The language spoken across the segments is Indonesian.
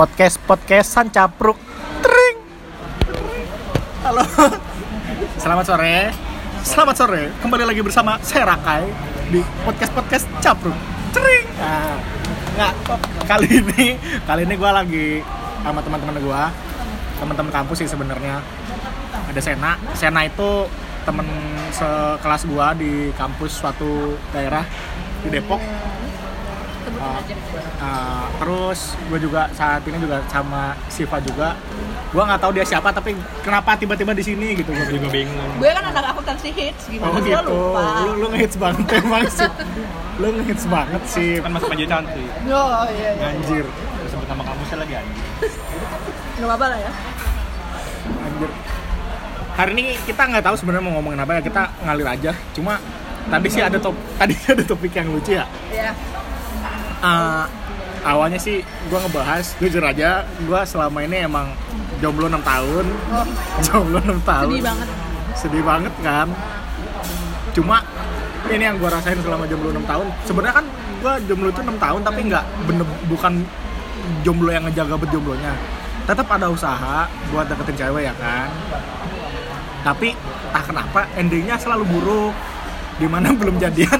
podcast podcastan capruk. Tring. Halo. Selamat sore. Selamat sore. Kembali lagi bersama saya Rakai di podcast podcast capruk. Tring. Nah, nggak kali ini kali ini gue lagi sama teman-teman gue teman-teman kampus sih sebenarnya. Ada Sena. Sena itu temen sekelas gua di kampus suatu daerah di Depok Uh, uh, terus gue juga saat ini juga sama Siva juga. Gue nggak tahu dia siapa tapi kenapa tiba-tiba di sini gitu. Gue juga bingung. Gue kan anak akuntansi hits gimana oh gitu. lupa. Lu lu ngehits banget emang sih. Lu ngehits banget sih. Kan masih panjang cantik oh iya iya anjir. Terus sebut nama kamu saya lagi anjing. Nggak apa-apa lah ya. Anjir. Hari ini kita nggak tahu sebenarnya mau ngomongin apa ya kita ngalir aja. Cuma tadi sih ada top tadi sih ada topik yang lucu ya. Iya. Eh, awalnya sih gue ngebahas jujur aja gue selama ini emang jomblo 6 tahun. Oh. Jomblo 6 tahun. sedih banget. Sedih banget kan? Cuma ini yang gue rasain selama jomblo 6 tahun. Sebenarnya kan gue jomblo itu 6 tahun tapi nggak bener bukan jomblo yang ngejaga berjomblonya tetap ada usaha buat deketin cewek ya kan? Tapi tak kenapa endingnya selalu buruk. Di mana belum jadian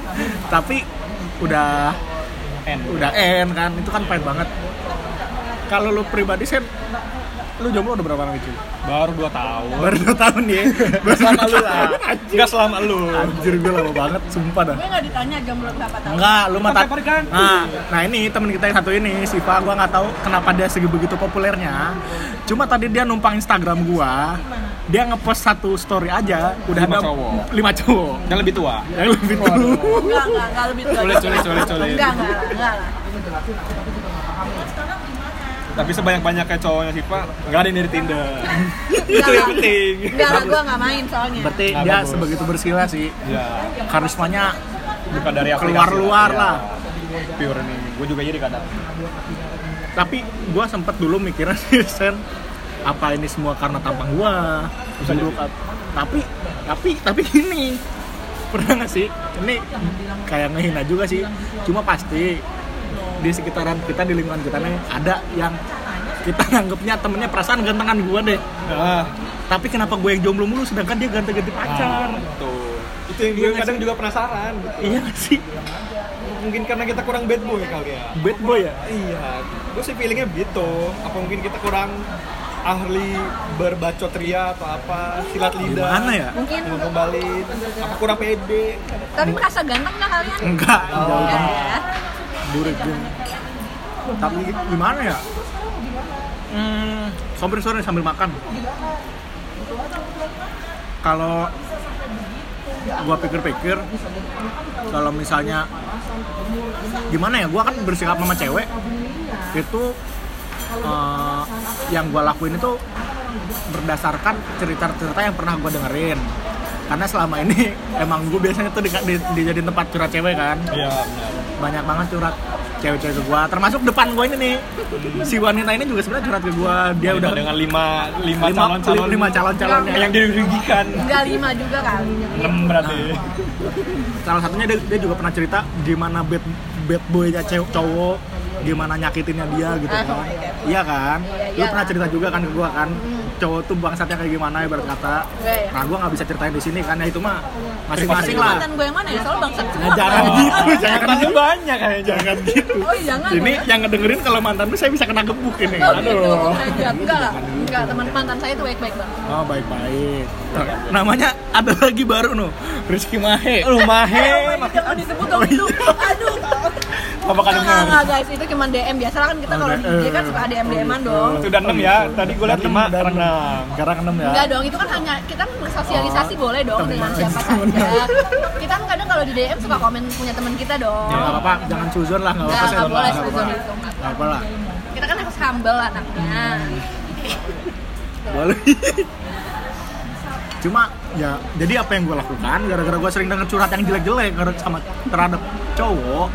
tapi udah N. Udah end kan itu kan pahit banget. Kalau lu pribadi sen lu jomblo udah berapa lama cuy baru 2 tahun. Baru dua tahun ya? Gak selama lu lah. Anjir. Gak selama lu. Anjir gue lama banget, sumpah dah. Gue nggak ditanya jomblo berapa tahun. Enggak, lu perganti. Nah, nah ini temen kita yang satu ini, Siva, gua nggak tahu kenapa dia sebegitu populernya. Cuma tadi dia numpang Instagram gua, dia ngepost satu story aja, udah Lima ada cowok. lima cowok. Yang lebih tua Yang lebih tua. Enggak enggak enggak lebih tua Sulit, sulit, sulit, sulit. enggak enggak enggak Tapi sebanyak-banyaknya cowoknya Siva Gak ada yang dari Tinder Itu Enggak yang penting enggak lah gue nggak main soalnya Berarti Nggak dia bagus. sebegitu bersila sih. Ya Karismanya Bukan dari aplikasi Keluar-luar Ya. lah. Pure nih Gue juga jadi kadang tapi gua sempet dulu mikirnya sih Sen apa ini semua karena tampang gua? Bisa buruk jadi. tapi tapi tapi ini pernah nggak sih? Ini kayak ngehina juga sih. Cuma pasti di sekitaran kita di lingkungan kita nih ada yang kita nganggapnya temennya perasaan gantengan gua deh. Ah. Tapi kenapa gue yang jomblo mulu sedangkan dia ganti-ganti pacar? Tuh Itu yang Iya gue kadang sih? juga penasaran gitu. iya nggak sih? Mungkin karena kita kurang bad boy kali ya? Bad boy ya? Iya, gue sih feelingnya begitu. Apa mungkin kita kurang ahli berbacot ria atau apa, silat lidah. Gimana ya? Mungkin- Mau kembali, apa kurang pede. tapi merasa ganteng nggak kalian enggak Oh. jauh Enggak banget. ya burik gue tapi gimana ya hmm, sore-sore sambil makan kalau gua pikir-pikir kalau misalnya gimana ya gua kan bersikap sama cewek itu eh, yang gua lakuin itu berdasarkan cerita-cerita yang pernah gua dengerin. Karena selama ini emang gue biasanya tuh di, di, dijadiin tempat curhat cewek kan. Iya, benar. banyak banget curhat cewek-cewek ke gua. Termasuk depan gua ini nih. Si wanita ini juga sebenarnya curhat ke gua. Dia udah dengan lima lima, lima calon calon lima calon calonnya yang dirugikan. enggak lima juga kali. Enam berarti. salah satunya dia, dia juga pernah cerita gimana bad bad boynya cewek cowok gimana nyakitinnya dia gitu kan. Iya. iya. Kan? Lu Iya, pernah iya. cerita juga kan ke gua kan cowok tuh bangsatnya kayak gimana ibarat kata. Nah gua nggak bisa ceritain di sini kan ya itu mah masing-masing lah. Mantan gue yang mana ya? Soalnya bangsat semua Nah, jangan Oh. gitu jangan Mantannya banyak kayaknya. jangan gitu. Oh jangan. Ini ya. yang ngedengerin kalau mantan tuh saya bisa kena gebuk ini. Oh gitu, aduh. Enggak, enggak. Lah Enggak, teman mantan saya tuh baik-baik banget Oh baik-baik. Namanya ada lagi baru no, Rizky Mahe. Lu mahe. Jangan disebut dong itu. Aduh Apa kan Enggak, denger? enggak guys, itu cuma DM Biasa kan kita Oh, kalau di DM. IG kan suka DM-DM-an dong Itu udah enam ya. Tadi gue lihat lima, Dan enam. Sekarang enam ya. Enggak dong, itu kan hanya kita sosialisasi boleh dong dengan siapa saja. Kita kan kadang kalau di DM suka komen punya teman kita dong. Ya nggak apa-apa, jangan suzon lah, nggak Enggak, apa-apa. enggak saya boleh suzon apa-apa. itu. nggak Nggak apa lah. Kita kan harus humble anaknya. Boleh. Cuma ya, jadi apa yang gue lakukan? Gara-gara gue sering denger curhat yang jelek-jelek karena sama terhadap cowok,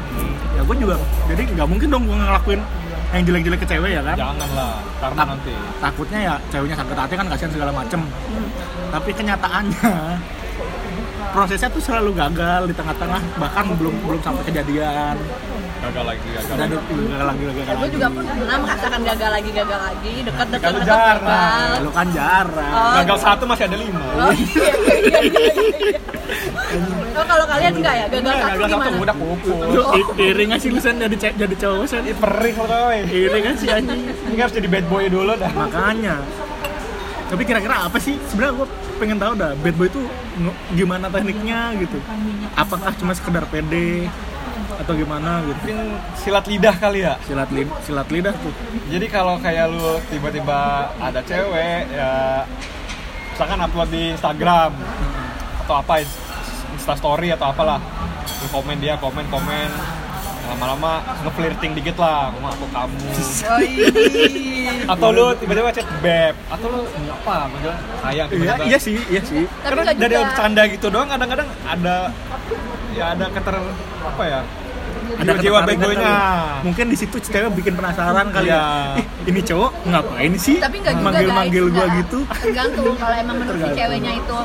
gue juga jadi nggak mungkin dong gue ngelakuin yang jelek-jelek ke cewek ya kan? Jangan lah, karena Tak- nanti. takutnya ya ceweknya sakit hati kan kasihan segala macem tapi kenyataannya prosesnya tuh selalu gagal di tengah-tengah bahkan belum belum sampai kejadian. Gagal lagi gagal dan lagi. gagal lagi gagal gue lagi. juga pun pernah merasakan gagal lagi gagal lagi dekat dekat dekat jarang. gagal. Lu kan jarang. Oh. gagal satu masih ada lima. Oh iya iya iya iya oh kalau kalian enggak ya? Gagal satu gagal satu udah kumpul lu i- iri nggak sih lu Sen jadi jadi cowok sen Ih, perih kalau kau eh. iri kan sih anjing. Ini harus jadi bad boy dulu dah. Makanya tapi kira-kira apa sih? Sebenarnya gue pengen tahu dah bad boy itu gimana tekniknya gitu. Apakah cuma sekedar pede atau gimana gitu? Mungkin silat lidah kali ya. Silat lid silat lidah tuh. Jadi kalau kayak lu tiba-tiba ada cewek ya misalkan upload di Instagram atau apa Insta story atau apalah lu komen dia komen komen lama-lama ngeflirting dikit lah ngomong aku kamu. Oh iya. Atau lu tiba-tiba chat beb. Atau lu apa? Sayang iya iya sih iya sih. Tapi karena dari juga. bercanda gitu doang kadang-kadang ada ya ada keter apa ya ada jiwa bad ketertarikan boy-nya kali. mungkin di situ cewek bikin penasaran kali Iya. ya ih ini cowok ngapain sih? Tapi enggak juga manggil guys. manggil gua gitu. Tergantung kalau emang menurut si ceweknya itu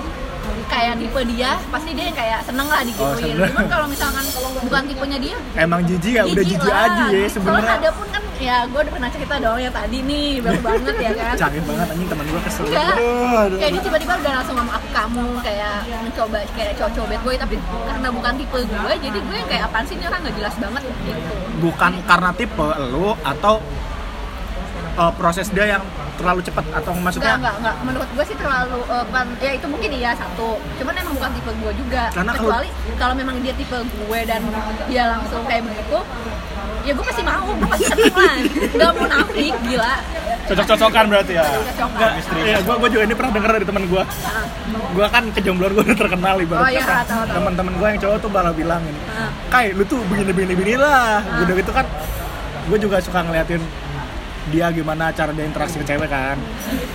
kayak tipe dia pasti dia yang kayak seneng lah digituin seneng. cuman kalau misalkan bukan tipenya dia emang jijik ya? Udah jijik aja ya Soalnya sebenarnya. ada pun kan ya gue udah pernah cerita dong yang tadi nih baru banget ya kan. Canggih banget anjing teman gua kesel. Enggak. Kayak dia tiba-tiba udah langsung ngomong aku kamu kayak mencoba kayak cowok-cowok bad boy tapi karena bukan tipe gue jadi gue yang kayak apaan sih ini orang? Nggak jelas banget gitu. Bukan karena tipe lu atau uh, proses dia yang terlalu cepat atau maksudnya Enggak, enggak, enggak. Menurut gue sih terlalu bukan ya itu mungkin iya satu. Cuman emang bukan tipe gue juga. Karena kalau- Kecuali kalau memang dia tipe gue dan dia langsung kayak begitu, ya gue pasti mau, gue pasti seneng lah. Gak mau nafik, gila. cocok-cocokan berarti ya Cocok Enggak, Istri. iya, gua, gua juga ini pernah denger dari teman gua. Nah, Gua kan kejombloan gua udah terkenal ibaratnya. Oh, iya, kan. Teman-teman gua yang cowok tuh malah bilang ini. Kai, lu tuh begini begini begini lah. Ah. Udah gitu kan gua juga suka ngeliatin dia gimana cara dia interaksi ke cewek kan.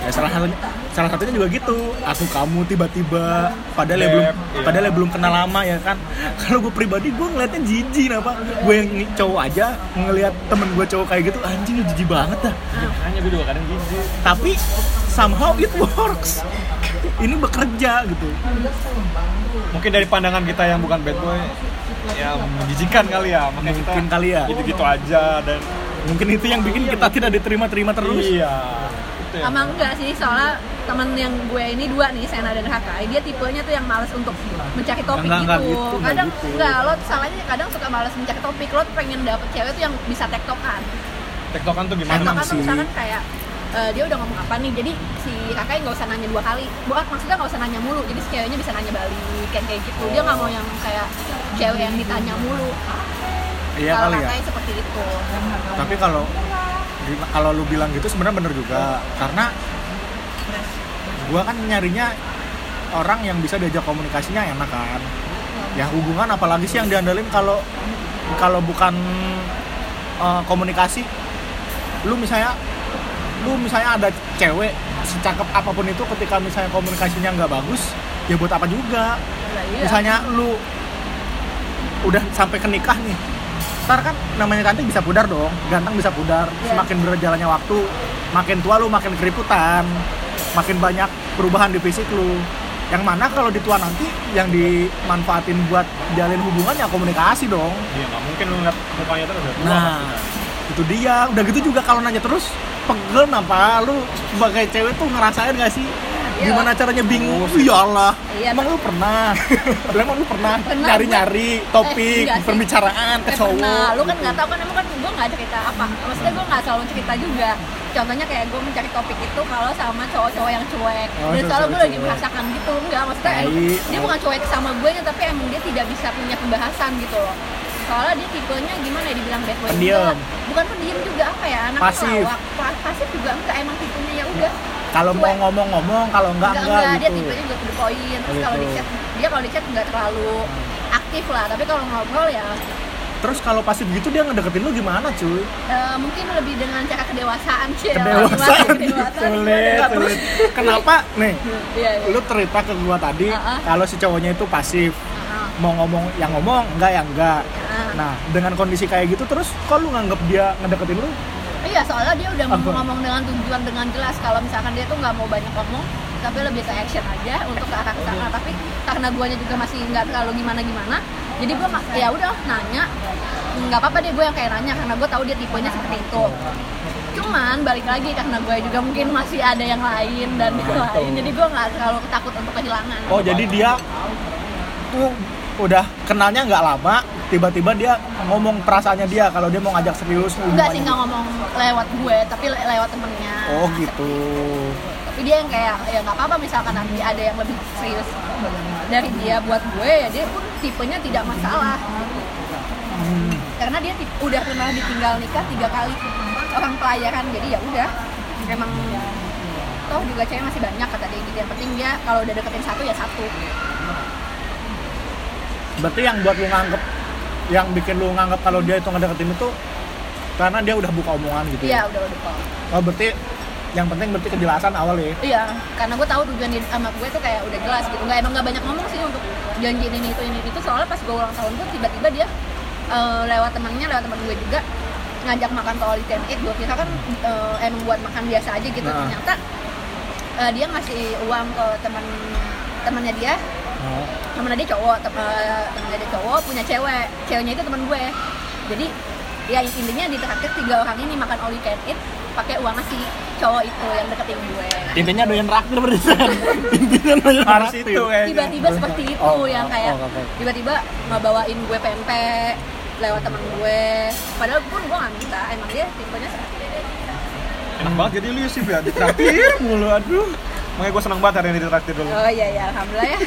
Ya, salah satunya salah satunya juga gitu. Aku kamu tiba-tiba padahal ya belum iya. padahal ya belum kenal lama ya kan. Kalau gue pribadi gue ngeliatnya jijik apa. Gue yang cowok aja ngeliat temen gue cowok kayak gitu anjing lu jijik banget dah hanya gue juga kadang jijik tapi somehow it works ini bekerja gitu mungkin dari pandangan kita yang bukan bad boy ya menjijikan kali ya makanya kita Mungkin kali ya. gitu-gitu aja dan mungkin itu yang bikin kita tidak diterima-terima terus iya ya. Sama enggak sih, soalnya teman yang gue ini dua nih, Sena dan Hakai, dia tipenya tuh yang males untuk mencari topik Enggak, enggak gitu. gitu, enggak Kadang gitu. enggak, lo salahnya kadang suka males mencari topik, lo pengen dapet cewek tuh yang bisa tektokan. tektokan tuh gimana Tektokan tuh sih. misalkan kayak eh, dia udah ngomong apa nih, jadi si Hakai nggak usah nanya dua kali. Bukan maksudnya nggak usah nanya mulu, jadi si ceweknya bisa nanya balik kayak kayak gitu. Dia nggak mau yang kayak cewek yang ditanya mulu. Iya Kalau kali ya. seperti itu. tapi kalau kalau lu bilang gitu sebenarnya bener juga. Karena gua kan nyarinya orang yang bisa diajak komunikasinya enak kan. Ya hubungan apalagi sih yang diandalin kalau kalau bukan eh, komunikasi. Lu misalnya lu misalnya ada cewek secakep apa pun itu ketika misalnya komunikasinya nggak bagus ya buat apa juga? Iya. misalnya lu udah sampai ke nikah nih ntar kan namanya cantik bisa pudar dong. Ganteng bisa pudar. Iya. semakin berjalannya waktu makin tua lu makin keriputan makin banyak perubahan di fisik lu. Yang mana kalau di tua nanti yang dimanfaatin buat jalin hubungan ya komunikasi dong. Iya nggak mungkin lu ngeliat mukanya terus udah tua nah itu dia. Udah gitu juga kalau nanya terus pegel apa lu sebagai cewek tuh ngerasain gak sih. Gimana caranya bingung? Ya Allah. Iya, emang lu pernah? Emang lu pernah Pernah, nyari-nyari topik enggak sih. pembicaraan ke Eh, cowok pernah. lu kan nggak tahu kan emang kan gue nggak cerita apa. Maksudnya gue nggak selalu cerita juga. Contohnya kayak gue mencari topik itu kalau sama cowok-cowok yang cuek. Oh, dan selalu gue lagi merasakan gitu. Enggak maksudnya Tai. emang dia bukan cuek sama gue tapi emang dia tidak bisa punya pembahasan gitu loh. Soalnya dia tipenya gimana ya dibilang bad boy Pendiam. juga bukan pendiam juga apa ya anak Pasif. pelawak. Pa- pasif juga enggak emang tipenya. Ya udah kalau mau Cuek. ngomong-ngomong kalau enggak enggak, dia gitu tipenya juga to the point terus Oh, kalau di gitu. chat dia kalau di chat nggak terlalu aktif lah tapi kalau ngobrol ya terus kalau pasif gitu dia ngedeketin lu gimana cuy Eh, mungkin lebih dengan cara kedewasaan sih ya. kedewasaan kedewasaan sulit sulit kenapa nih Iya, iya. lu cerita ke gua tadi Ah, ah. kalau si cowoknya itu pasif Ah, mau ngomong yang ngomong enggak yang enggak ah. nah dengan kondisi kayak gitu terus kok lu nganggep dia ngedeketin lu Iya, soalnya dia udah Apa? ngomong dengan tujuan dengan jelas. Kalau misalkan dia tuh nggak mau banyak ngomong, tapi lebih ke action aja untuk ke arah ke sana. Tapi karena guanya juga masih nggak terlalu gimana gimana jadi gue ya udah nanya. Nggak apa-apa deh gue yang kayak nanya karena gue tahu dia tipenya seperti itu. Cuman balik lagi karena gue juga mungkin masih ada yang lain dan yang lain jadi gue nggak terlalu takut untuk kehilangan. Oh jadi dia udah kenalnya nggak lama, tiba-tiba dia ngomong perasaannya dia kalau dia mau ngajak serius enggak sih nggak ngomong lewat gue tapi le- lewat temennya. Oh gitu. tapi dia yang kayak ya nggak apa-apa misalkan nanti ada yang lebih serius dari dia buat gue ya dia pun tipenya tidak masalah. Hmm. karena dia udah pernah ditinggal nikah tiga kali orang pelayaran jadi ya udah. Emang toh juga cewek masih banyak kata dia gitu yang penting dia kalau udah deketin satu ya satu Berarti yang buat lu nganggep, yang bikin lu nganggep kalau dia itu ngedeketin itu karena dia udah buka omongan gitu. iya ya? udah udah kok Oh berarti yang penting berarti kejelasan awal ya. iya karena gue tahu tujuan dia sama gue tuh kayak udah jelas gitu nggak emang nggak banyak ngomong sih untuk janjiin ini itu ini itu soalnya pas gue ulang tahun tuh tiba-tiba dia eh, lewat temennya lewat teman gue juga ngajak makan ke all you can eat gue kira kan eh, emang buat makan biasa aja gitu Nah. ternyata eh, dia ngasih uang ke teman temannya dia Oh. temennya dia cowok tem eh, temennya dia cowok punya cewek. Ceweknya itu teman gue. Jadi ya intinya di traktir tiga orang ini makan all you can eat pakai uang si cowok itu yang deketin gue. Intinya doyan raktir berarti. Intinya doyan Harus itu tiba-tiba seperti itu Oh, yang oh, kayak oh, tiba-tiba ngebawain gue pempek lewat teman gue. Padahal pun gue gak minta emang dia tipenya seperti itu Enak banget jadi lu sih ya. Ditraktir mulu aduh. Makanya gue senang banget hari ini ditraktir dulu. oh iya iya alhamdulillah ya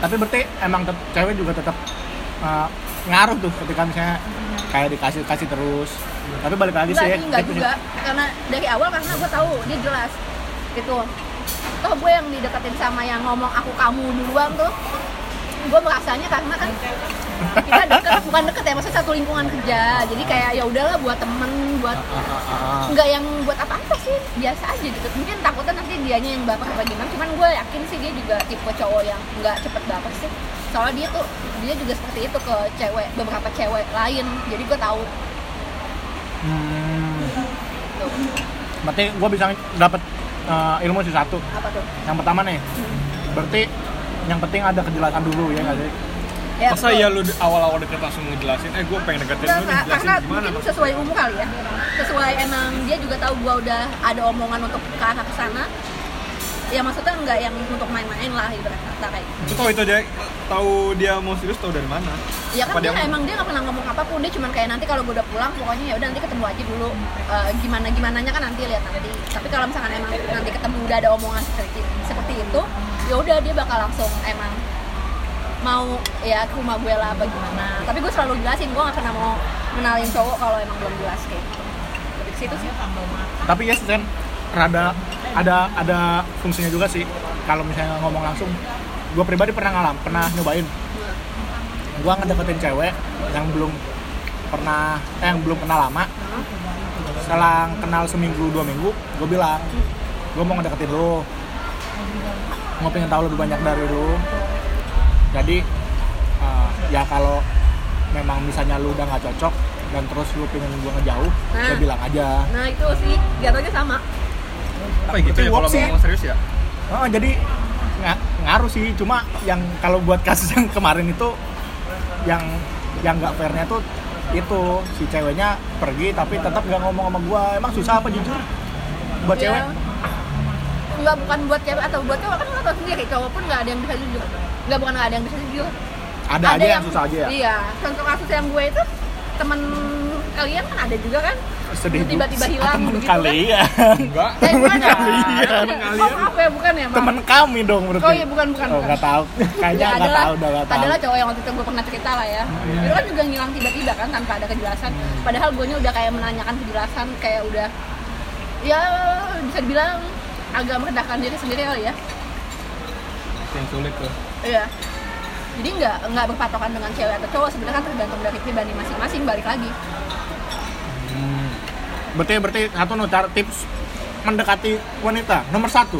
Tapi berarti emang cewek juga tetap uh, ngaruh tuh ketika misalnya kayak dikasih kasih terus. Tapi balik lagi enggak sih. sih enggak tipis- juga karena dari awal karena gue tahu dia jelas gitu toh gue yang dideketin sama yang ngomong aku kamu duluan tuh gue merasanya karena kan kita deket bukan deket ya maksudnya satu lingkungan kerja. Jadi kayak ya udahlah buat temen buat nggak yang buat apa-apa sih biasa aja gitu. Mungkin takutnya nanti dianya yang baper apa gimana. Cuman gue yakin sih dia juga tipe cowok yang nggak cepet baper sih. Soalnya dia tuh dia juga seperti itu ke cewek beberapa cewek lain. Jadi gue tahu. Hmm. tuh Berarti gue bisa dapat uh, ilmu sih satu. apa tuh? Yang pertama nih, berarti yang penting ada kejelasan dulu ya nggak sih? ya, Masa betul. ya lu awal-awal deket langsung ngejelasin, eh gue pengen deketin lu nih, jelasin karena gimana mungkin sesuai umur kali ya. Sesuai emang dia juga tahu gua udah ada omongan untuk ke arah ke sana. Ya maksudnya nggak yang untuk main-main lah ibarat kata kayak gitu. Itu tahu itu dia. Tahu dia mau serius tahu dari mana? ya kan dia, dia- emang dia nggak pernah ngomong apa pun. Dia cuman kayak nanti kalau gue udah pulang pokoknya ya udah nanti ketemu aja dulu. Eh, gimana gimana nya kan nanti lihat nanti. Tapi kalau misalkan emang nanti ketemu udah ada omongan seperti seperti itu ya udah dia bakal langsung emang mau ya ke rumah gue lah apa gimana tapi gue selalu jelasin gue nggak pernah mau kenalin cowok kalau emang belum jelas kayak gitu situ sih Tapi ya kan rada ada ada fungsinya juga sih. Kalau misalnya ngomong langsung, gue pribadi pernah ngalam, pernah nyobain. Gue ngedeketin cewek yang belum pernah, eh, yang belum kenal lama. Selang kenal seminggu dua minggu, gue bilang, gue mau ngedeketin lo. Mau pengen tahu lebih banyak dari lo. Jadi eh, ya kalau memang misalnya lu udah nggak cocok dan terus lu pengen gue ngejauh, ya Nah. bilang aja. nah itu sih jatuhnya sama Apa gitu ya kalau sih. ngomong serius ya? Oh, jadi nga- ngaruh sih, cuma yang kalau buat kasus yang kemarin itu yang yang nggak fairnya tuh itu si ceweknya pergi tapi tetap nggak ngomong sama gua. Emang susah apa jujur? Buat Ya, cewek? Nggak bukan buat cewek atau buat cowok kan lo tau sendiri cowok pun nggak ada yang bisa jujur nggak bukan nggak ada yang bisa jujur Ada, aja yang, susah aja ya. iya contoh kasus yang gue itu temen kalian kan ada juga kan Sedih tiba-tiba hilang Temen begitu kan kalian. Enggak. Eh, bukan ya? kalian. Oh, maaf ya, bukan ya, maaf. Temen kami dong berarti. Oh iya, bukan, bukan, Oh, nggak tahu. Kayaknya Ya, nggak tahu, udah nggak tahu. Adalah cowok yang waktu itu gue pernah cerita lah ya. Iya. Itu kan juga ngilang tiba-tiba kan tanpa ada kejelasan. Padahal gue udah kayak menanyakan kejelasan, kayak udah ya bisa dibilang agak merendahkan diri sendiri kali ya. Yang sulit tuh. Iya. Jadi nggak nggak berpatokan dengan cewek atau cowok sebenarnya kan tergantung dari pribadi masing-masing balik lagi. Hmm. Berarti berarti satu cara tips mendekati wanita nomor satu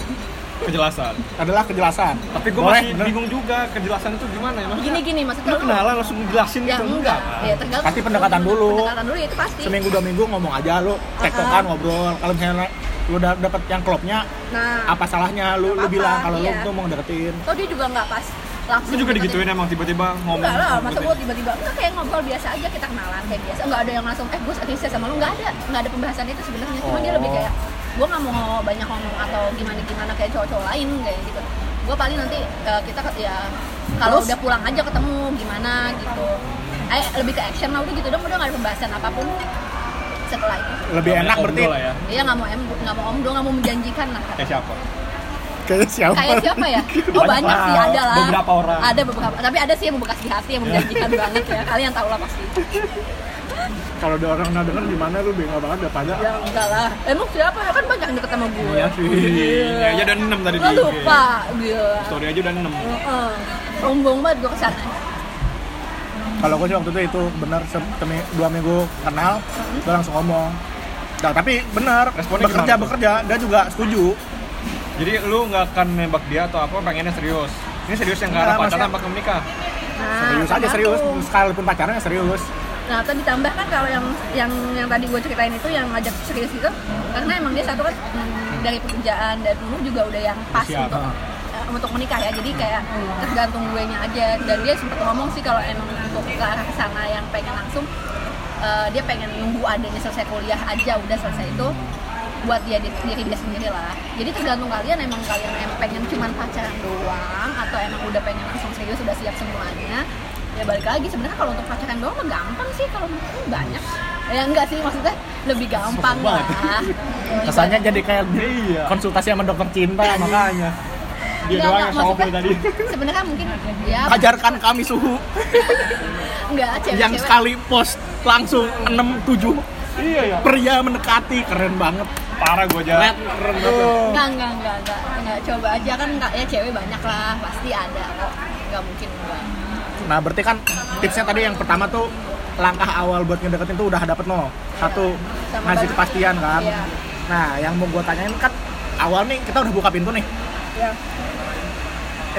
Kejelasan. adalah kejelasan. Tapi gue masih bener? bingung juga kejelasan itu gimana ya maksudnya? Gini-gini maksudnya Lu kenalan langsung jelasin ya gitu enggak, kan? ya tergantung. Pasti pendekatan dulu. Pendekatan dulu itu pasti. seminggu dua minggu ngomong aja lu tektokan Uh-uh. ngobrol kalau misalnya lu udah dapet yang klopnya nah apa salahnya lu lu Apa-apa, bilang kalau lu iya. tuh mau deketin Toh dia juga nggak pas langsung Lu juga deketin. digituin emang tiba-tiba ngomong. Enggak lah, masa gue tiba-tiba enggak kayak ngobrol biasa aja kita kenalan kayak biasa. Enggak ada yang langsung eh gue sakit sama lu enggak ada. Enggak ada pembahasan itu sebenarnya. Cuma dia Oh. lebih kayak gue nggak mau banyak ngomong atau gimana gimana kayak cowok-cowok lain kayak gitu. Gue paling nanti eh, kita ya kalau udah pulang aja ketemu gimana gitu. Eh lebih ke action lah udah gitu dong udah nggak ada pembahasan apa pun setelah itu. lebih enak berarti ya. Iya nggak mau em nggak mau omdo nggak mau menjanjikan lah. Kayak siapa? kayak siapa Kayak siapa ya? Oh Banyak banyak, sih ada lah. beberapa orang. Ada beberapa, tapi ada sih yang membekas di hati yang menjanjikan banget ya. Kalian tahu lah pasti. kalau ada orang nggak denger gimana lu bengong banget udah pada Ya enggak lah. Emang siapa ya kan banyak yang deket sama gue. iya sih Ini aja udah 6 tadi lupa, gila. Story aja udah 6. Heeh. Sombong banget gue ke sana. Kalau gue sih waktu itu itu temi- dua minggu kenal gue langsung ngomong nah, tapi bener Responnya bekerja bekerja dia juga setuju Jadi lu nggak akan nembak dia atau apa pengennya serius. Ini serius yang Enggak, pacaran apa ke menikah? Nah, serius aja serius sekalipun pacaran ya serius Nah, terus ditambah kan kalau yang yang yang tadi gue ceritain itu yang ngajak serius itu karena emang dia satu kan mm, dari pekerjaan dan umur juga udah yang pas Siap. untuk eh, untuk menikah ya. Jadi kayak tergantung gue nya aja. Dan dia sempat ngomong sih kalau emang untuk ke arah sana yang pengen langsung eh, dia pengen nunggu adanya selesai kuliah aja udah selesai itu buat dia di- diri dia sendiri lah. Jadi tergantung kalian emang kalian em pengen cuman pacaran doang atau emang udah pengen langsung serius udah siap semuanya ya balik lagi. Sebenarnya kalau untuk pacaran doang mah gampang sih kalau menurut banyak. Ya enggak sih maksudnya lebih gampang lah. Kesannya jadi kayak Iya. konsultasi sama dokter cinta makanya Dia Enggak, doang enggak, yang maksudnya- tadi. sebenarnya mungkin ya ajarkan kami suhu. Enggak cewek yang sekali post langsung 6 7 Iya ya. pria mendekati keren banget. Parah gua aja. Red, keren banget. Enggak enggak enggak enggak enggak. Coba aja kan enggak ya cewek banyak lah pasti ada kok. Enggak mungkin enggak. Nah berarti kan tipsnya tadi yang pertama tuh langkah awal buat ngedeketin tuh udah dapet no? Satu Sama ngasih kepastian kan? Iya. nah yang mau gue tanyain kan awal nih kita udah buka pintu nih ya.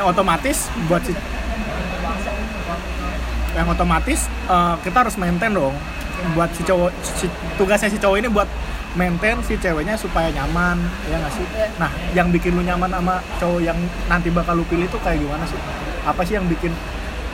Yang otomatis buat si yang otomatis eh, kita harus maintain dong. Buat si cowok si, tugasnya si cowok ini buat maintain si ceweknya supaya nyaman ya nggak sih? Iya. nah yang bikin lu nyaman sama cowok yang nanti bakal lu pilih tuh kayak gimana sih? Apa sih yang bikin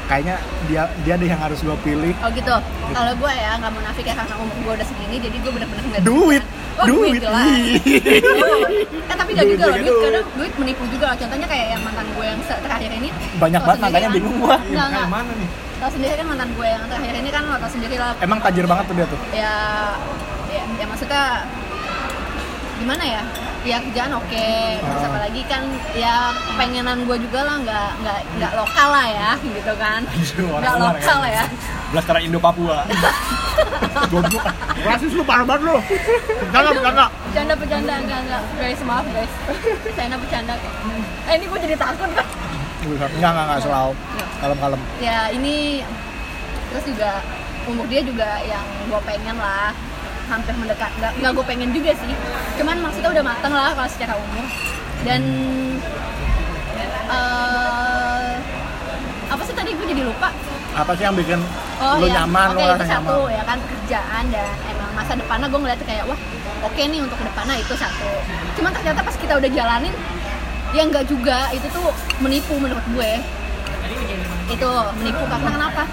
kayaknya dia dia deh yang harus gua pilih Oh gitu. Kalau gue ya nggak munafik ya karena umur gue udah segini, jadi gue bener-bener nggak duit Oh, duit jelas. Ih. eh tapi nggak Duit juga loh, duit duit. kadang duit menipu juga loh. Contohnya kayak yang mantan gue yang terakhir ini. banyak banget makanya kan. bingung gua Enggak, Kayak enggak. mana nih? Tahu sendiri kan mantan gue yang terakhir ini kan lo tau sendiri lah. emang tajir banget tuh dia tuh Ya, ya, ya maksudnya gimana ya? Ya kerjaan oke, terus Ah. apalagi kan ya pengenan gue juga lah nggak nggak nggak lokal lah ya gitu kan, nggak luar lokal kan. ya. Blasteran Indo Papua. goblok rasis lu parah banget lu jangan jangan Bercanda bercanda enggak enggak guys maaf guys, saya bercanda kok. Eh ini gue jadi takut kan. enggak enggak enggak selalu kalem kalem ya ini terus juga umur dia juga yang gue pengen lah hampir mendekat. Nggak nggak gue pengen juga sih. Cuman maksudnya udah mateng lah kalau secara umur. Dan eh apa sih tadi gue jadi lupa? Apa sih yang bikin Oh lu iya, nyaman lu itu satu nyaman? ya kan kerjaan dan emang masa depannya gue ngeliat kayak wah oke nih untuk depannya itu satu. Cuman ternyata pas kita udah jalanin ya enggak juga. Itu tuh menipu menurut gue. Itu menipu karena kenapa?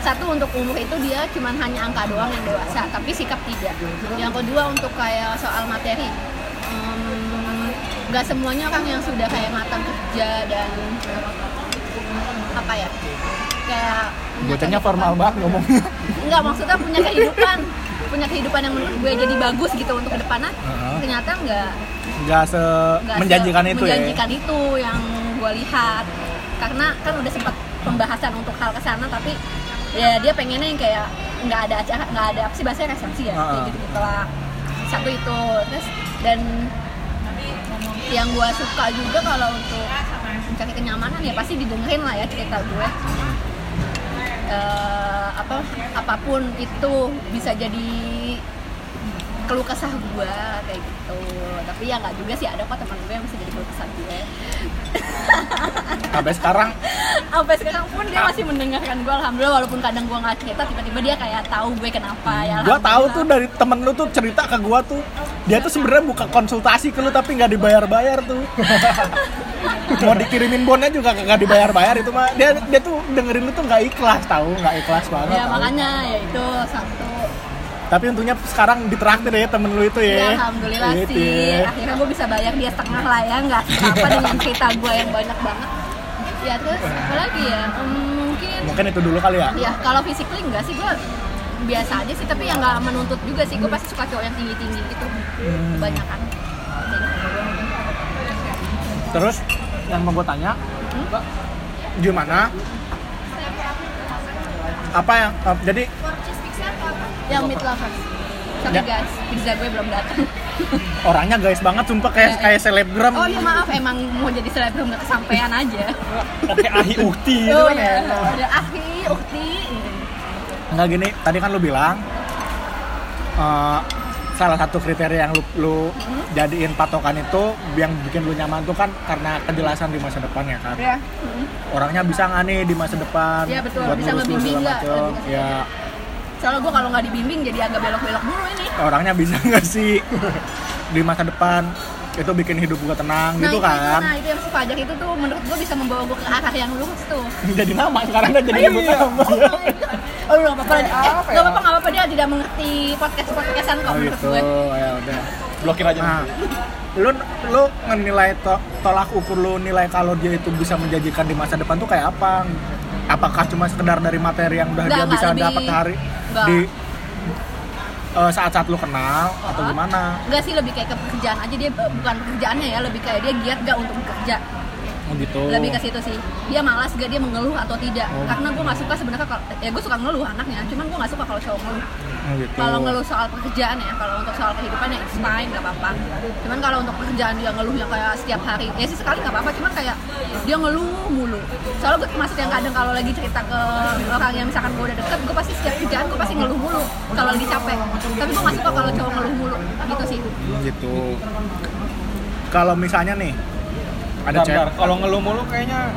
Satu untuk umur itu dia cuman hanya angka doang yang dewasa, tapi sikap tidak. Yang kedua untuk kayak soal materi, hmm, nggak semuanya orang yang sudah kayak matang kerja dan apa ya? Kayak bocahnya formal banget ngomongnya. Enggak, maksudnya punya kehidupan. Punya kehidupan yang menurut gue jadi bagus gitu untuk ke depannya. Heeh. ternyata enggak nggak se enggak menjanjikan itu menjanjikan itu yang gue lihat. Karena kan udah sempat pembahasan untuk hal ke sana tapi ya dia pengennya yang kayak nggak ada acara nggak ada apa sih bahasanya resepsi ya Heeh. kayak gitu gitulah satu itu terus dan yang gue suka juga kalau untuk mencari kenyamanan ya pasti didengerin lah ya cerita gue Eh, apa apa pun itu bisa jadi keluh kesah gue kayak gitu. Tapi ya nggak juga sih ada kok teman gue yang bisa jadi keluh kesah gue ya sampai sekarang? Sampai sekarang pun dia masih mendengarkan gue alhamdulillah walaupun kadang gue nggak cerita tiba-tiba dia kayak tahu gue kenapa ya Gua tahu tuh dari temen lu tuh cerita ke gua tuh. Dia tuh sebenarnya buka konsultasi ke lu tapi nggak dibayar-bayar tuh. Mau dikirimin bonnya juga nggak dibayar-bayar itu mah. Dia dia tuh dengerin lu tuh nggak ikhlas tahu? Nggak ikhlas banget. ya tahu. makanya ya itu satu Tapi untungnya sekarang ditraktir ya temen lu itu ya. ya alhamdulillah Gitu sih ya. akhirnya gue bisa bayar dia setengah lah ya nggak apa dengan cerita gue yang banyak banget ya terus apa lagi ya Hmm, mungkin Mungkin itu dulu kali ya. ya kalau physically enggak sih gue biasa aja sih tapi yang nggak menuntut juga sih gue pasti suka cowok yang tinggi tinggi gitu Hmm. banyak kan Terus yang mau gue tanya, gimana? Apa yang eh, jadi yang meat lovers tapi Ya. guys pizza gue belum datang orangnya guys banget sumpah kayak Ya, ya. kayak selebgram. oh ya maaf emang mau jadi selebgram nggak kesampaian aja Oke, ahi ukti gitu oh kan ya ya. udah akhi ukti Enggak gini, tadi kan lu bilang eh, salah satu kriteria yang lu, lu Hmm? jadiin patokan itu yang bikin lu nyaman tuh kan karena kejelasan di masa depan ya kan. ya Orangnya bisa nggak nih di masa depan Iya, betul. buat Bisa ngebimbing nggak? Lebih situ. Ya, soalnya gue kalau nggak dibimbing jadi agak belok-belok dulu ini orangnya bisa nggak sih di masa depan itu bikin hidup gua tenang gitu itu, kan. nah itu yang si itu tuh menurut gue bisa membawa gue ke arah yang lurus tuh jadi nama sekarang kan jadi nyebut iya. nama. Oh my God. Oh, nggak apa-apa. Eh, Apa ya? nggak apa-apa, nggak apa-apa. Dia tidak mengerti podcast-podcastan kok Oh menurut gitu, gue. ya udah. Blokir aja. Nah, lu lu menilai to- tolak ukur lu nilai kalau dia itu bisa menjanjikan di masa depan tuh kayak apa? Apakah cuma sekedar dari materi yang udah Nggak, dia nggak, bisa lebih- dapat hari nggak. di eh, saat-saat lu kenal atau gimana? Enggak sih, lebih kayak ke pekerjaan aja. Dia bukan pekerjaannya ya, lebih kayak dia giat gak untuk bekerja. Oh gitu. Lebih ke situ sih. Dia malas gak dia mengeluh atau tidak. Oh. Karena gue gak suka sebenarnya kalau ya gue suka ngeluh anaknya, cuman gue gak suka kalau cowok ngeluh. Oh, gitu. Kalau ngeluh soal pekerjaan ya, kalau untuk soal kehidupannya it's fine, gak apa-apa. Cuman kalau untuk pekerjaan dia ngeluh yang kayak setiap hari, ya sih sekali gak apa-apa, cuman kayak dia ngeluh mulu. Soalnya gue termasuk yang kadang kalau lagi cerita ke orang yang misalkan gue udah deket, gue pasti setiap kerjaan gue pasti ngeluh mulu kalau lagi capek. Tapi gue gak suka kalau cowok ngeluh mulu, gitu sih. gitu. Kalau misalnya nih ada cewek. Kalau ngeluh mulu kayaknya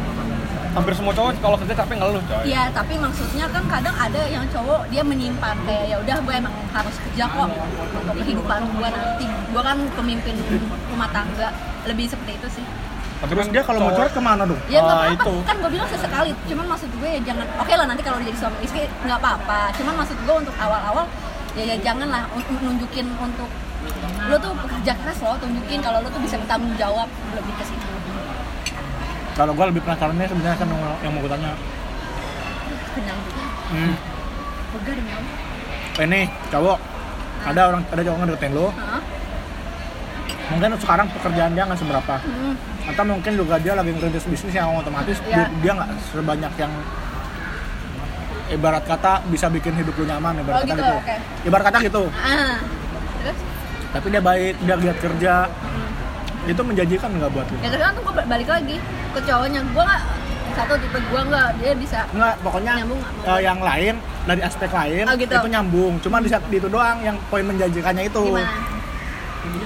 hampir semua cowok kalau kerja capek ngeluh coy. Iya, tapi maksudnya kan kadang ada yang cowok dia menyimpan kayak ya udah gue emang harus kerja kok untuk kehidupan gue nanti. Gue kan pemimpin rumah tangga, lebih seperti itu sih. Tapi terus kan dia kalau mau curhat ke mana dong? Ya nggak Ah, apa-apa, itu. kan gue bilang sesekali. Cuman maksud gue ya jangan. Oke lah nanti kalau udah jadi suami istri nggak apa-apa. Cuman maksud gue untuk awal-awal ya, ya jangan lah untuk nunjukin untuk lo tuh pekerja keras lo tunjukin kalau lo tuh bisa bertanggung jawab lebih ke situ. Kalau gua lebih penasarannya sebenarnya kan yang, mau gue tanya. Kenyang juga. Hmm, Allah. ini cowok ada orang ada cowok ngedeketin Hah? mungkin sekarang pekerjaan dia nggak seberapa Hmm. atau mungkin juga dia lagi ngerintis bisnis yang otomatis Iya. dia- nggak sebanyak yang ibarat kata bisa bikin hidup lu nyaman ibarat Oh, kata gitu, gitu oke. ibarat kata gitu Ah. Terus? tapi dia baik dia giat kerja itu menjanjikan nggak buat lu ya tergantung gue balik lagi ke cowoknya. Gue nggak satu tipe gue nggak dia bisa nggak pokoknya Nyambung eh, yang lain dari aspek lain Oh, gitu. itu nyambung. Cuma di saat itu doang yang poin menjanjikannya itu. Gimana?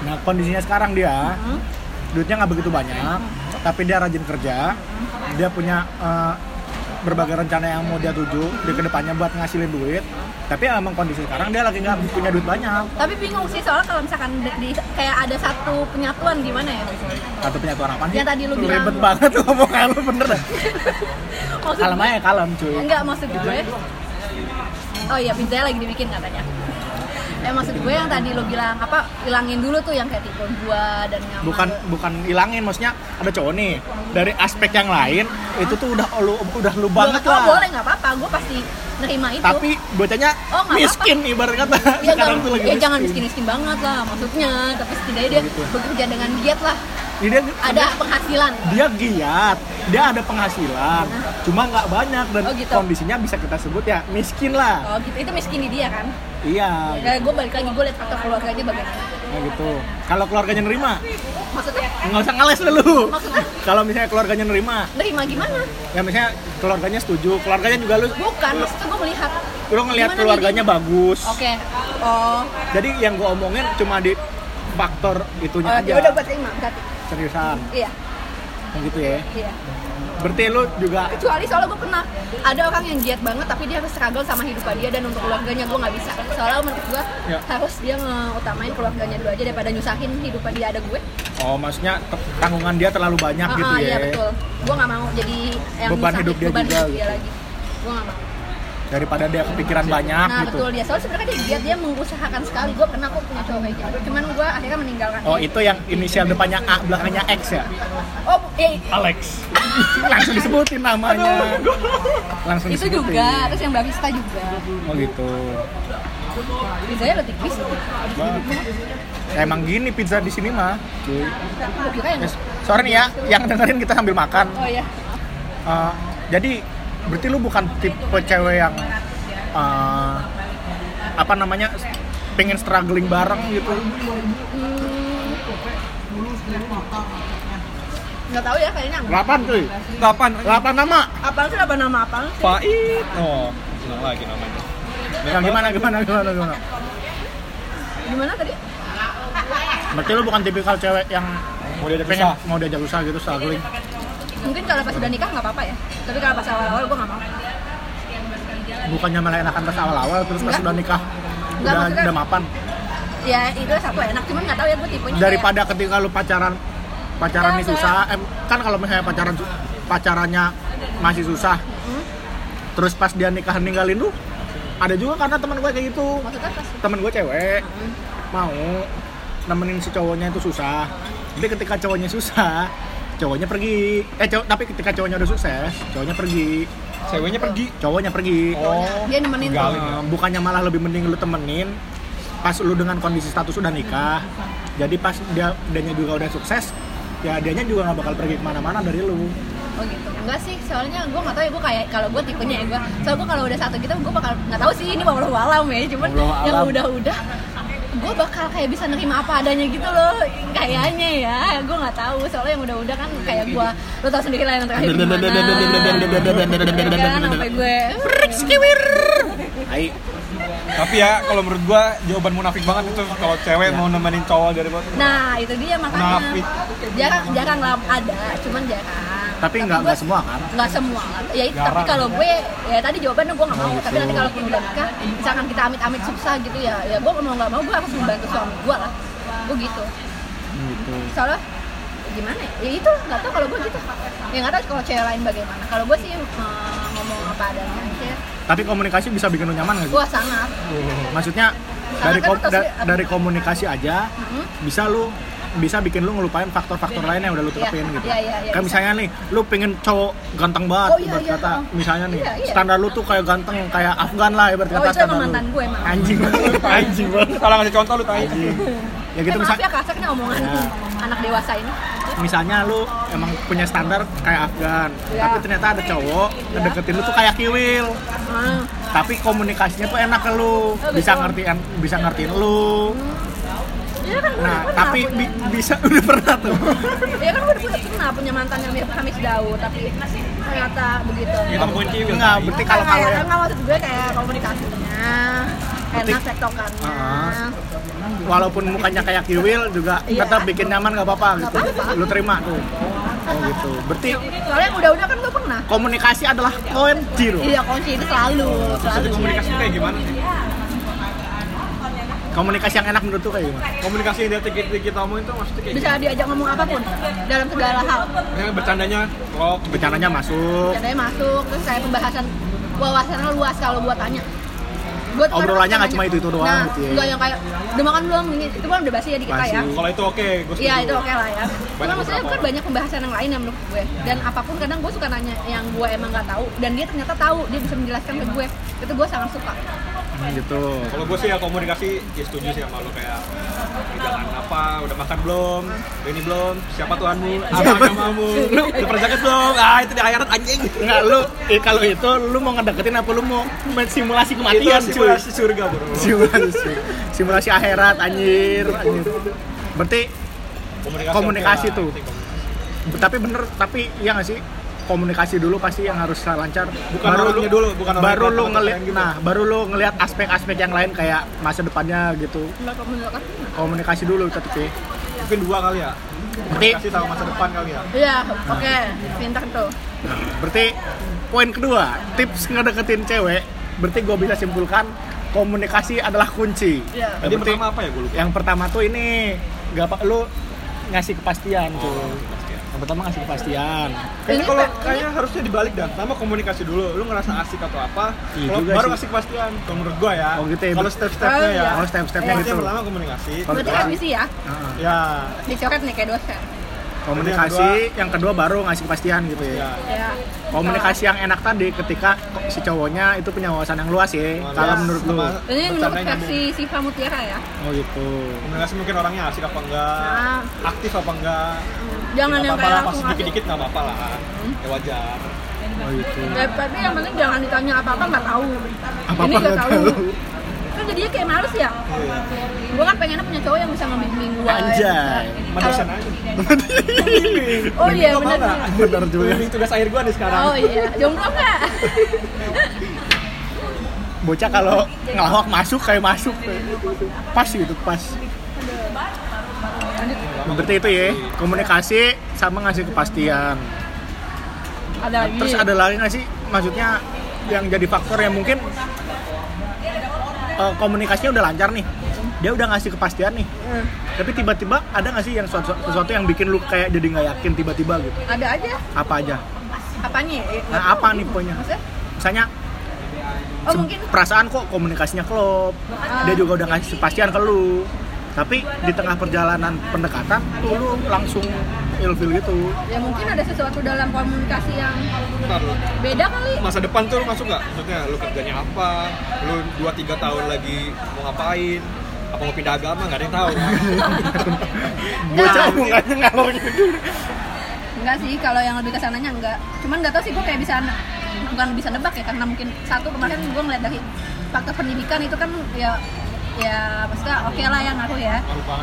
Nah kondisinya sekarang dia Hmm? duitnya nggak begitu banyak tapi dia rajin kerja dia punya eh, berbagai rencana yang mau dia tuju di ke depannya buat ngasilin duit. Tapi emang kondisi sekarang dia lagi nggak punya duit banyak. Tapi bingung sih soalnya kalau misalkan di, di- kayak ada satu penyatuan gimana ya? Atau penyatuan apa nih Yang tadi lu bilang. ribet banget lu ngomong lu bener. Maksud kalem aja kalem cuy. Enggak maksud gue oh iya pizzanya lagi dibikin katanya eh maksud gue yang tadi lo bilang apa hilangin dulu tuh yang kayak tipe gua dan nyaman bukan bukan ilangin maksudnya ada cowok nih dari aspek yang lain itu tuh udah lu udah lu banget oh, lah. boleh nggak apa-apa gue pasti nerima itu. Tapi bocahnya Oh, miskin ibarat kata. Ya, sekarang jangan, tuh lagi ya jangan miskin-miskin banget lah maksudnya. Tapi setidaknya dia Gitu. bekerja dengan giat lah. Dia, ada penghasilan. dia giat dia ada penghasilan cuma nggak banyak dan Oh, gitu. kondisinya bisa kita sebut ya miskin lah. Oh gitu. Itu miskin di dia kan iya. Ya gue balik lagi gue liat faktor keluarganya bagaimana. Nah gitu. Kalau keluarganya nerima? Maksudnya? Nggak usah ngales dulu. Maksudnya? kalau misalnya keluarganya nerima? Nerima gimana? Ya misalnya keluarganya setuju keluarganya juga lu bukan maksudnya gue melihat. Lu ngelihat keluarganya bagus. Oke. Oh. Jadi yang gue omongin cuma di faktor itunya oh aja. ya udah gue terima berarti. Seriusan? Iya. Yang gitu ya? Iya berarti lu juga kecuali soalnya gue pernah ada orang yang giat banget tapi dia harus struggle sama hidup dia dan untuk keluarganya gue nggak bisa. Soalnya menurut gue Ya. harus dia ngeutamain keluarganya dulu aja daripada nyusahin hidup dia ada gue. Oh maksudnya tanggungan dia terlalu banyak Ah, gitu ah, ya? iya betul. Gue nggak mau jadi yang Beban nyusahin hidup dia beban juga hidup dia gitu. lagi. Gue nggak mau daripada dia kepikiran banyak nah gitu. betul dia. Soalnya sebenarnya dia giat dia mengusahakan sekali. Gue pernah kok punya cowok kayak gitu. Cuman gue akhirnya meninggalkan oh itu yang inisial depannya A belakangnya X ya? Oh eh, Alex. Langsung disebutin namanya. Langsung itu disebutin. juga terus yang barista juga. Oh gitu. Pizzanya lo tipis. Ya, emang gini pizza di sini mah. Cuy sorry nih ya yang dengerin kita sambil makan. Oh iya. Uh, jadi berarti lu bukan tipe cewek yang uh, apa namanya pengen struggling bareng gitu? Nggak tahu ya kayaknya enggak. delapan cuy. Kapan? delapan nama. Apaan sih apa nama sih? Pait Oh Senang lagi namanya. Yang gimana gimana gimana gimana? Gimana tadi? Berarti lu bukan tipikal cewek yang Mau diajak pengen susah. mau diajak usaha gitu struggling mungkin kalau pas udah nikah nggak apa-apa ya. Tapi kalau pas awal-awal gue nggak mau bukannya malah enakan pas awal-awal terus pas udah nikah Enggak, udah maksudnya- udah mapan? Ya itu satu enak. Cuman nggak tahu ya gue tipenya daripada ketika lu pacaran pacaran Enggak, nih susah. Em, kan kalau misalnya pacaran su- pacarannya masih susah. Hmm? terus pas dia nikah ninggalin lu ada juga karena teman gue kayak gitu. Kayak, maksudnya pas? Temen gue cewek. Hmm. mau nemenin si cowoknya itu susah. Tapi ketika cowoknya susah cowoknya pergi. Eh cowok tapi ketika cowoknya udah sukses cowoknya pergi. Ceweknya pergi? Cowoknya pergi. Oh dia nemenin tuh. Tinggalin. Eh, bukannya malah lebih mending lu temenin pas lu dengan kondisi status udah nikah jadi pas dia dianya juga udah sukses ya dianya juga nggak bakal pergi ke mana-mana dari lu. Oh gitu. Enggak sih soalnya gue nggak tahu ya gue kayak kalau gue tipenya ya gue soalnya gue kalau udah satu gitu gue bakal nggak tahu sih ini walau alam ya cuman yang udah-udah gue bakal kayak bisa nerima apa adanya gitu loh. Kayaknya ya gue nggak tahu. Soalnya yang udah-udah kan kayak gue lo tau sendiri lah yang terakhir gimana. Ya kan, sampai gue Hai, Tapi ya kalau menurut gua jawaban munafik banget itu kalau cewek mau nemenin cowok dari nah itu dia makanya. Munafik. jarang jarang lah ada. Cuman jarang tapi nggak nggak semua kan? Nggak semua. Ya itu tapi Jarang. kalau gue ya tadi jawabannya gue nggak mau. Oh, tapi nanti kalau pun udah nikah misalkan kita amit-amit susah gitu ya ya gue mau nggak mau gue harus membantu suami gue lah. Gue gitu. Gitu. Soalnya gimana ya, ya itu nggak tahu kalau gue gitu. Ya nggak tahu kalau cewek lain bagaimana. Kalau gue sih eh, ngomong apa adanya aja. Tapi komunikasi bisa bikin lu nyaman nggak sih? Gue sangat. Maksudnya dari kan da- dari komunikasi aja Mhm. bisa lu bisa bikin lu ngelupain faktor-faktor lain yang udah lu terapin gitu. iya, iya, iya, Kayak bisa. misalnya nih, lu pengen cowok ganteng banget, Oh, iya, ibarat iya, kata. oh. Misalnya nih, Iya, iya. standar lu tuh kayak ganteng, kayak Afgan lah ibarat Oh, kata itu standar emang lu. mantan gue, emang. Anjing anjing banget. Kalau ngasih contoh lu tanya. Anjing. Ya gitu eh, misal, maaf ya kasar nih omongan Ya. anak dewasa ini misalnya lu emang punya standar kayak Afgan, Iya. tapi ternyata ada cowok ngedeketin lu tuh kayak kiwil. Ah, Tapi komunikasinya tuh enak ke lu, Oh, bisa ngertiin bisa ngertiin lu. Iya kan gue Nah, pernah tapi punya- bi- bisa udah pernah tuh. Iya kan gue udah punya, pernah punya mantan yang mirip Hamis Daud tapi ternyata begitu. Kita ngomongin kiwil. Enggak, berarti kalau kalau kayak yang enggak maksud gue kayak komunikasinya enak tektokannya. Ah. walaupun mukanya kayak kiwil juga Iya. tetap bikin nyaman nggak apa-apa gitu. Lu terima tuh. Oh gitu. Berarti Soalnya yang udah-udah kan gue pernah. komunikasi adalah koin zero. Iya kunci itu selalu, selalu. Komunikasi kayak gimana sih? Komunikasi yang enak menurut tuh kayak gimana? Komunikasi yang dari kita, kita omongin tuh maksudnya kayak Bisa diajak ngomong apa pun dalam segala hal. gimana? Bercandanya kalau Bercandanya masuk, Katanya masuk terus kayak pembahasan wawasannya luas kalau buat tanya. Gua tuh kadang Obrolannya nggak cuma itu-itu doang nah, gitu ya. Enggak yang kayak udah makan belum ini itu kan udah basi ya di kita ya. Kalau itu oke, gue setuju. Iya itu oke lah ya. Cuma Banyak maksudnya kan banyak pembahasan yang lain yang menurut gue. Dan apa pun kadang gue suka nanya yang gue emang nggak tahu dan dia ternyata tahu dia bisa menjelaskan ke gue. Itu gue sangat suka. gitu. Kalau gue sih ya komunikasi ya setuju sih sama lu kayak kerjaan apa, udah makan belum, ini belum, siapa Tuhanmu, apa agamamu, lu udah pernah zakat belum, ah itu di akhirat anjing. Enggak lu eh, kalau itu lu mau ngedeketin apa lu mau simulasi Itu kematian cuy. Simulasi surga bro. Simulasi. Simulasi akhirat anjir, anjir. Berarti Komunikasi lah, tuh. komunikasi. tapi bener tapi ya nggak sih komunikasi dulu pasti yang harus lancar Bukan orangnya dulu, bukan baru lu yang gitu. nah baru lu ngelihat aspek-aspek yang lain kayak masa depannya gitu komunikasi. komunikasi dulu tetep sih mungkin dua kali ya Berarti kasih sama masa depan kali ya Iya, oke, pintar tuh. berarti poin kedua, tips ngedeketin cewek, berarti gue bisa simpulkan komunikasi adalah kunci. Iya. Berarti pertama apa ya gue lupa yang pertama tuh ini gak apa lu ngasih kepastian tuh. Oh, Yang pertama ngasih kepastian. Kayaknya Ini kalau kayaknya harusnya dibalik dan pertama komunikasi dulu. Lu ngerasa asik atau apa? Iya kalau juga baru sih. ngasih kepastian. Kalau menurut gua ya. Oh, gitu ya, Kalau step-stepnya Oh, ya. iya. Oh, step-stepnya Berarti gitu. yang pertama komunikasi. Kalau- Berarti kayak misi ya? Nah, Ya. Dicoret nih kayak dosen. Komunikasi, yang kedua baru ngasih kepastian gitu ya. Ya. Ya. Komunikasi yang enak tadi ketika si cowoknya itu punya wawasan yang luas ya. Luas. Kalau menurut lu. Ini menurut versi Siva Mutiara ya. Oh gitu. Komunikasi mungkin orangnya asik apa enggak, Nah. aktif apa enggak. Jangan Nggak yang kayak langsung ngasih. dikit-dikit nggak apa-apa lah. Ya wajar. Oh gitu. Ya, tapi yang penting jangan ditanya apa-apa nggak tahu. Apa-apa Ini nggak nggak tahu. tahu. Kan jadinya kayak males ya. Iya. Gue kan pengennya punya cowok yang bisa ngebimbing gue. Anjay. Sama dosen aja. Oh iya benar. Bener juga. Bimbing tugas akhir gua nih sekarang. Oh iya, jomblo nggak? Bocah kalau ngelawak masuk kayak masuk. Pas gitu, pas. Berarti itu ya, komunikasi sama ngasih kepastian. Ada lagi. Terus ada lagi nggak sih, maksudnya yang jadi faktor yang mungkin eh, komunikasinya udah lancar nih, dia udah ngasih kepastian nih, Hmm, tapi tiba-tiba ada nggak sih yang sesuatu, sesuatu yang bikin lu kayak jadi nggak yakin tiba-tiba gitu? ada aja. Apa aja? Apanya? ya? Nah apa nih? Maksudnya? Misalnya Oh mungkin perasaan kok komunikasinya klop, Ah. dia juga udah ngasih kepastian ke lu, tapi di tengah perjalanan pendekatan tuh lu langsung ilfil gitu. ya mungkin ada sesuatu dalam komunikasi yang Ntar lu. beda kali. Masa depan tuh lu masuk nggak? Maksudnya lu kerjanya apa? Lu 2-3 tahun lagi mau ngapain? Apa mau pindah agama? Nggak ada yang tahu. Bocah omongannya ngalor gitu. Enggak sih, kalau yang lebih ke sananya enggak. Cuman enggak tahu sih gue kayak bisa bukan bisa nebak ya karena mungkin satu kemarin gue ngeliat dari faktor pendidikan itu kan ya ya maksudnya oke lah ya ngaruh ya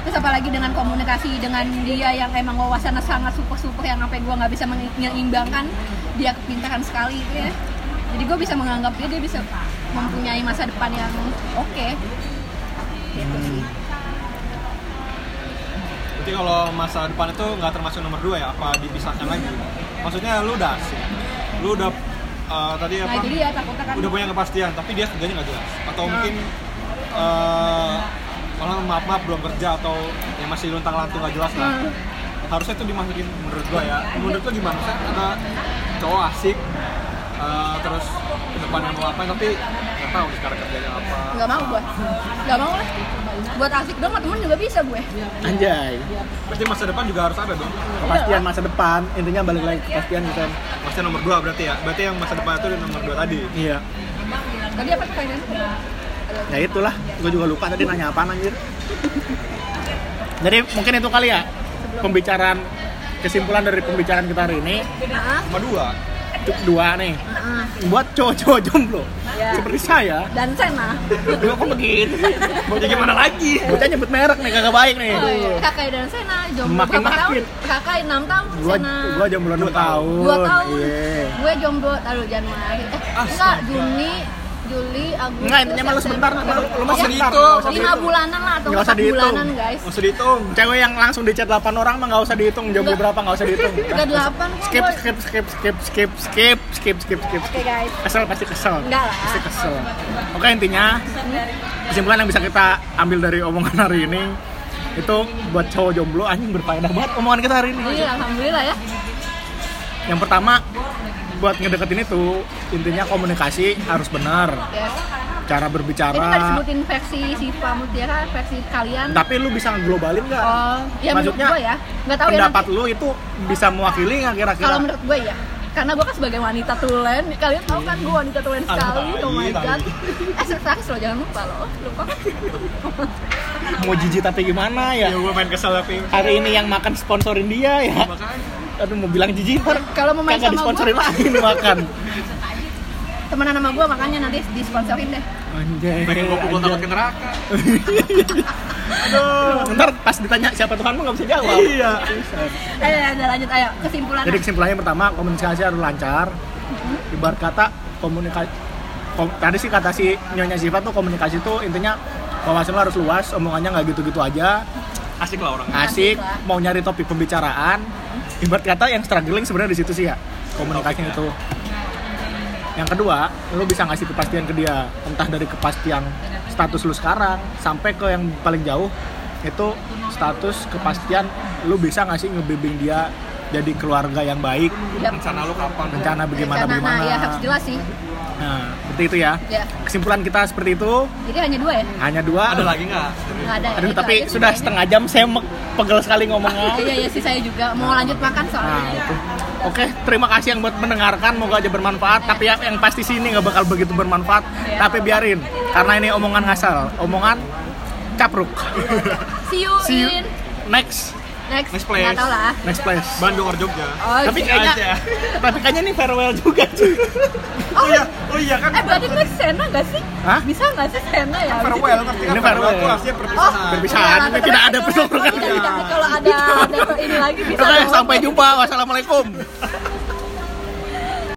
terus apalagi dengan komunikasi dengan dia yang emang wawasannya sangat super super yang sampai gue nggak bisa menyeimbangkan dia kepintaran sekali gitu ya jadi gue bisa menganggap dia dia bisa mempunyai masa depan yang oke gitu sih Berarti kalau masa depan itu nggak termasuk nomor dua ya? Apa dipisahkan lagi? Maksudnya lu udah asik, lu udah uh, tadi nah apa? itu dia takutnya kan Udah punya kepastian, tapi dia kerjanya nggak jelas. Atau Nah. mungkin uh, malah maaf maaf belum kerja atau yang masih luntang lantung nggak jelas lah. Hmm. Harusnya itu dimasukin menurut gua ya. Menurut gua gimana sih? Ada cowok asik, uh, terus ke depannya mau apa tapi nggak tahu sekarang kerjanya apa. nggak mau gue nggak mau lah buat asik dong temen juga bisa gue Anjay. Berarti masa depan juga harus ada dong. Kepastian masa depan, intinya balik lagi ke kepastian gitu kan. Maksudnya nomor dua berarti ya? Berarti yang masa depan itu nomor dua tadi. Iya. tadi apa pertanyaan Ya itulah, gue juga lupa tadi nanya apa anjir. Jadi mungkin itu kali ya pembicaraan kesimpulan dari pembicaraan kita hari ini Nomor dua. Dua nih buat cowok-cowok jomblo Ya. seperti saya dan Sena Gue kok begitu Mau jadi gimana lagi? bocah nyebut merek nih kagak baik nih oh, iya. kakak dan Sena jomblo Makin berapa tahun makin. kakak enam tahun gua Sena gua jomblo 6 Dua tahun. tahun dua tahun iya gue jomblo taruh Januari eh, enggak Astaga. Juni Juli Agustus Enggak, intinya mah lu sebentar, September, lu- lu mah Oktober. sebentar, usah lima bulanan lah atau Nggak usah dihitung. bulanan guys. Masih dihitung. cewek yang langsung di chat 8 orang mah nggak usah dihitung Nggak. berapa nggak usah dihitung. Nggak delapan kok, skip skip skip skip skip skip skip skip skip. Oke guys. Kesel pasti kesel. Enggak lah. Pasti kesel. Oke intinya kesimpulan yang bisa kita ambil dari omongan hari ini itu buat cowok jomblo anjing berfaedah banget omongan kita hari ini. Iya alhamdulillah ya. Yang pertama buat ngedeketin itu intinya komunikasi harus benar ya cara ini nggak berbicara disebutin versi Siva Mutiara versi kalian tapi lu bisa ngeglobalin nggak Oh, ya menurut maksudnya gue ya. Nggak tahu ya pendapat nanti. lu itu bisa mewakili nggak kira-kira Kalau menurut gue ya. Karena gue kan sebagai wanita tulen, kalian tahu kan gue wanita tulen sekali, oh my tai. god. Eh, loh, jangan lupa loh. Lupa kan? mau jijik tapi gimana ya Ya gue main kesel tapi. hari ini yang makan sponsorin dia ya Makanya. Aduh mau bilang jijik ntar Kalau mau main sama disponsorin gua. lagi nih makan Temenan sama gue, makanya nanti disponsorin deh. anjay Pengen gue pukul takut ke neraka. aduh ntar pas ditanya siapa Tuhan nggak bisa jawab Iya. Eh, ada lanjut, ayo. Kesimpulan. jadi kesimpulannya pertama komunikasi harus lancar ibarat kata komunikasi kom- tadi sih kata si nyonya Siva tuh komunikasi tuh intinya wawasan harus luas omongannya nggak gitu-gitu aja asik lah orang. Asik Asik lah. mau nyari topik pembicaraan. Ibarat kata yang struggling sebenarnya di situ sih ya komunikasinya itu. Yang kedua lu bisa ngasih kepastian ke dia entah dari kepastian status lu sekarang sampai ke yang paling jauh itu status kepastian lu bisa ngasih ngebimbing dia jadi keluarga yang baik? Rencana lu kapan? Rencana bagaimana Rencana, bagaimana? nah, ya harus jelas sih nah seperti itu ya. Ya. Kesimpulan kita seperti itu. Jadi hanya dua ya? Hanya dua. Ada lagi nggak? Nggak ada ya aduh Itu tapi aja sudah setengah jam saya me- pegel sekali ngomongnya. Iya iya sih saya juga. Mau lanjut makan soalnya. Nah, itu. Oke, terima kasih yang buat mendengarkan, moga aja bermanfaat. Tapi ya, yang pasti sini nggak bakal begitu bermanfaat. Iya. Tapi biarin, karena ini omongan ngasal, omongan capruk. see you, See you in next, next Next place. nggak tahu lah next place. Bandung or Jogja oh, tapi kayaknya, aja. tapi kayaknya ini farewell juga cuy. oh iya oh iya kan eh berarti next Sena nggak sih Hah? bisa nggak sih Sena ya farewell ngerti kan Ini farewell farewell. tuh artinya perpisahan Perpisahan, iya, ini tapi tidak ada persoalan. kalau- kalau ada ada ini lagi bisa sampai jumpa. Wassalamualaikum.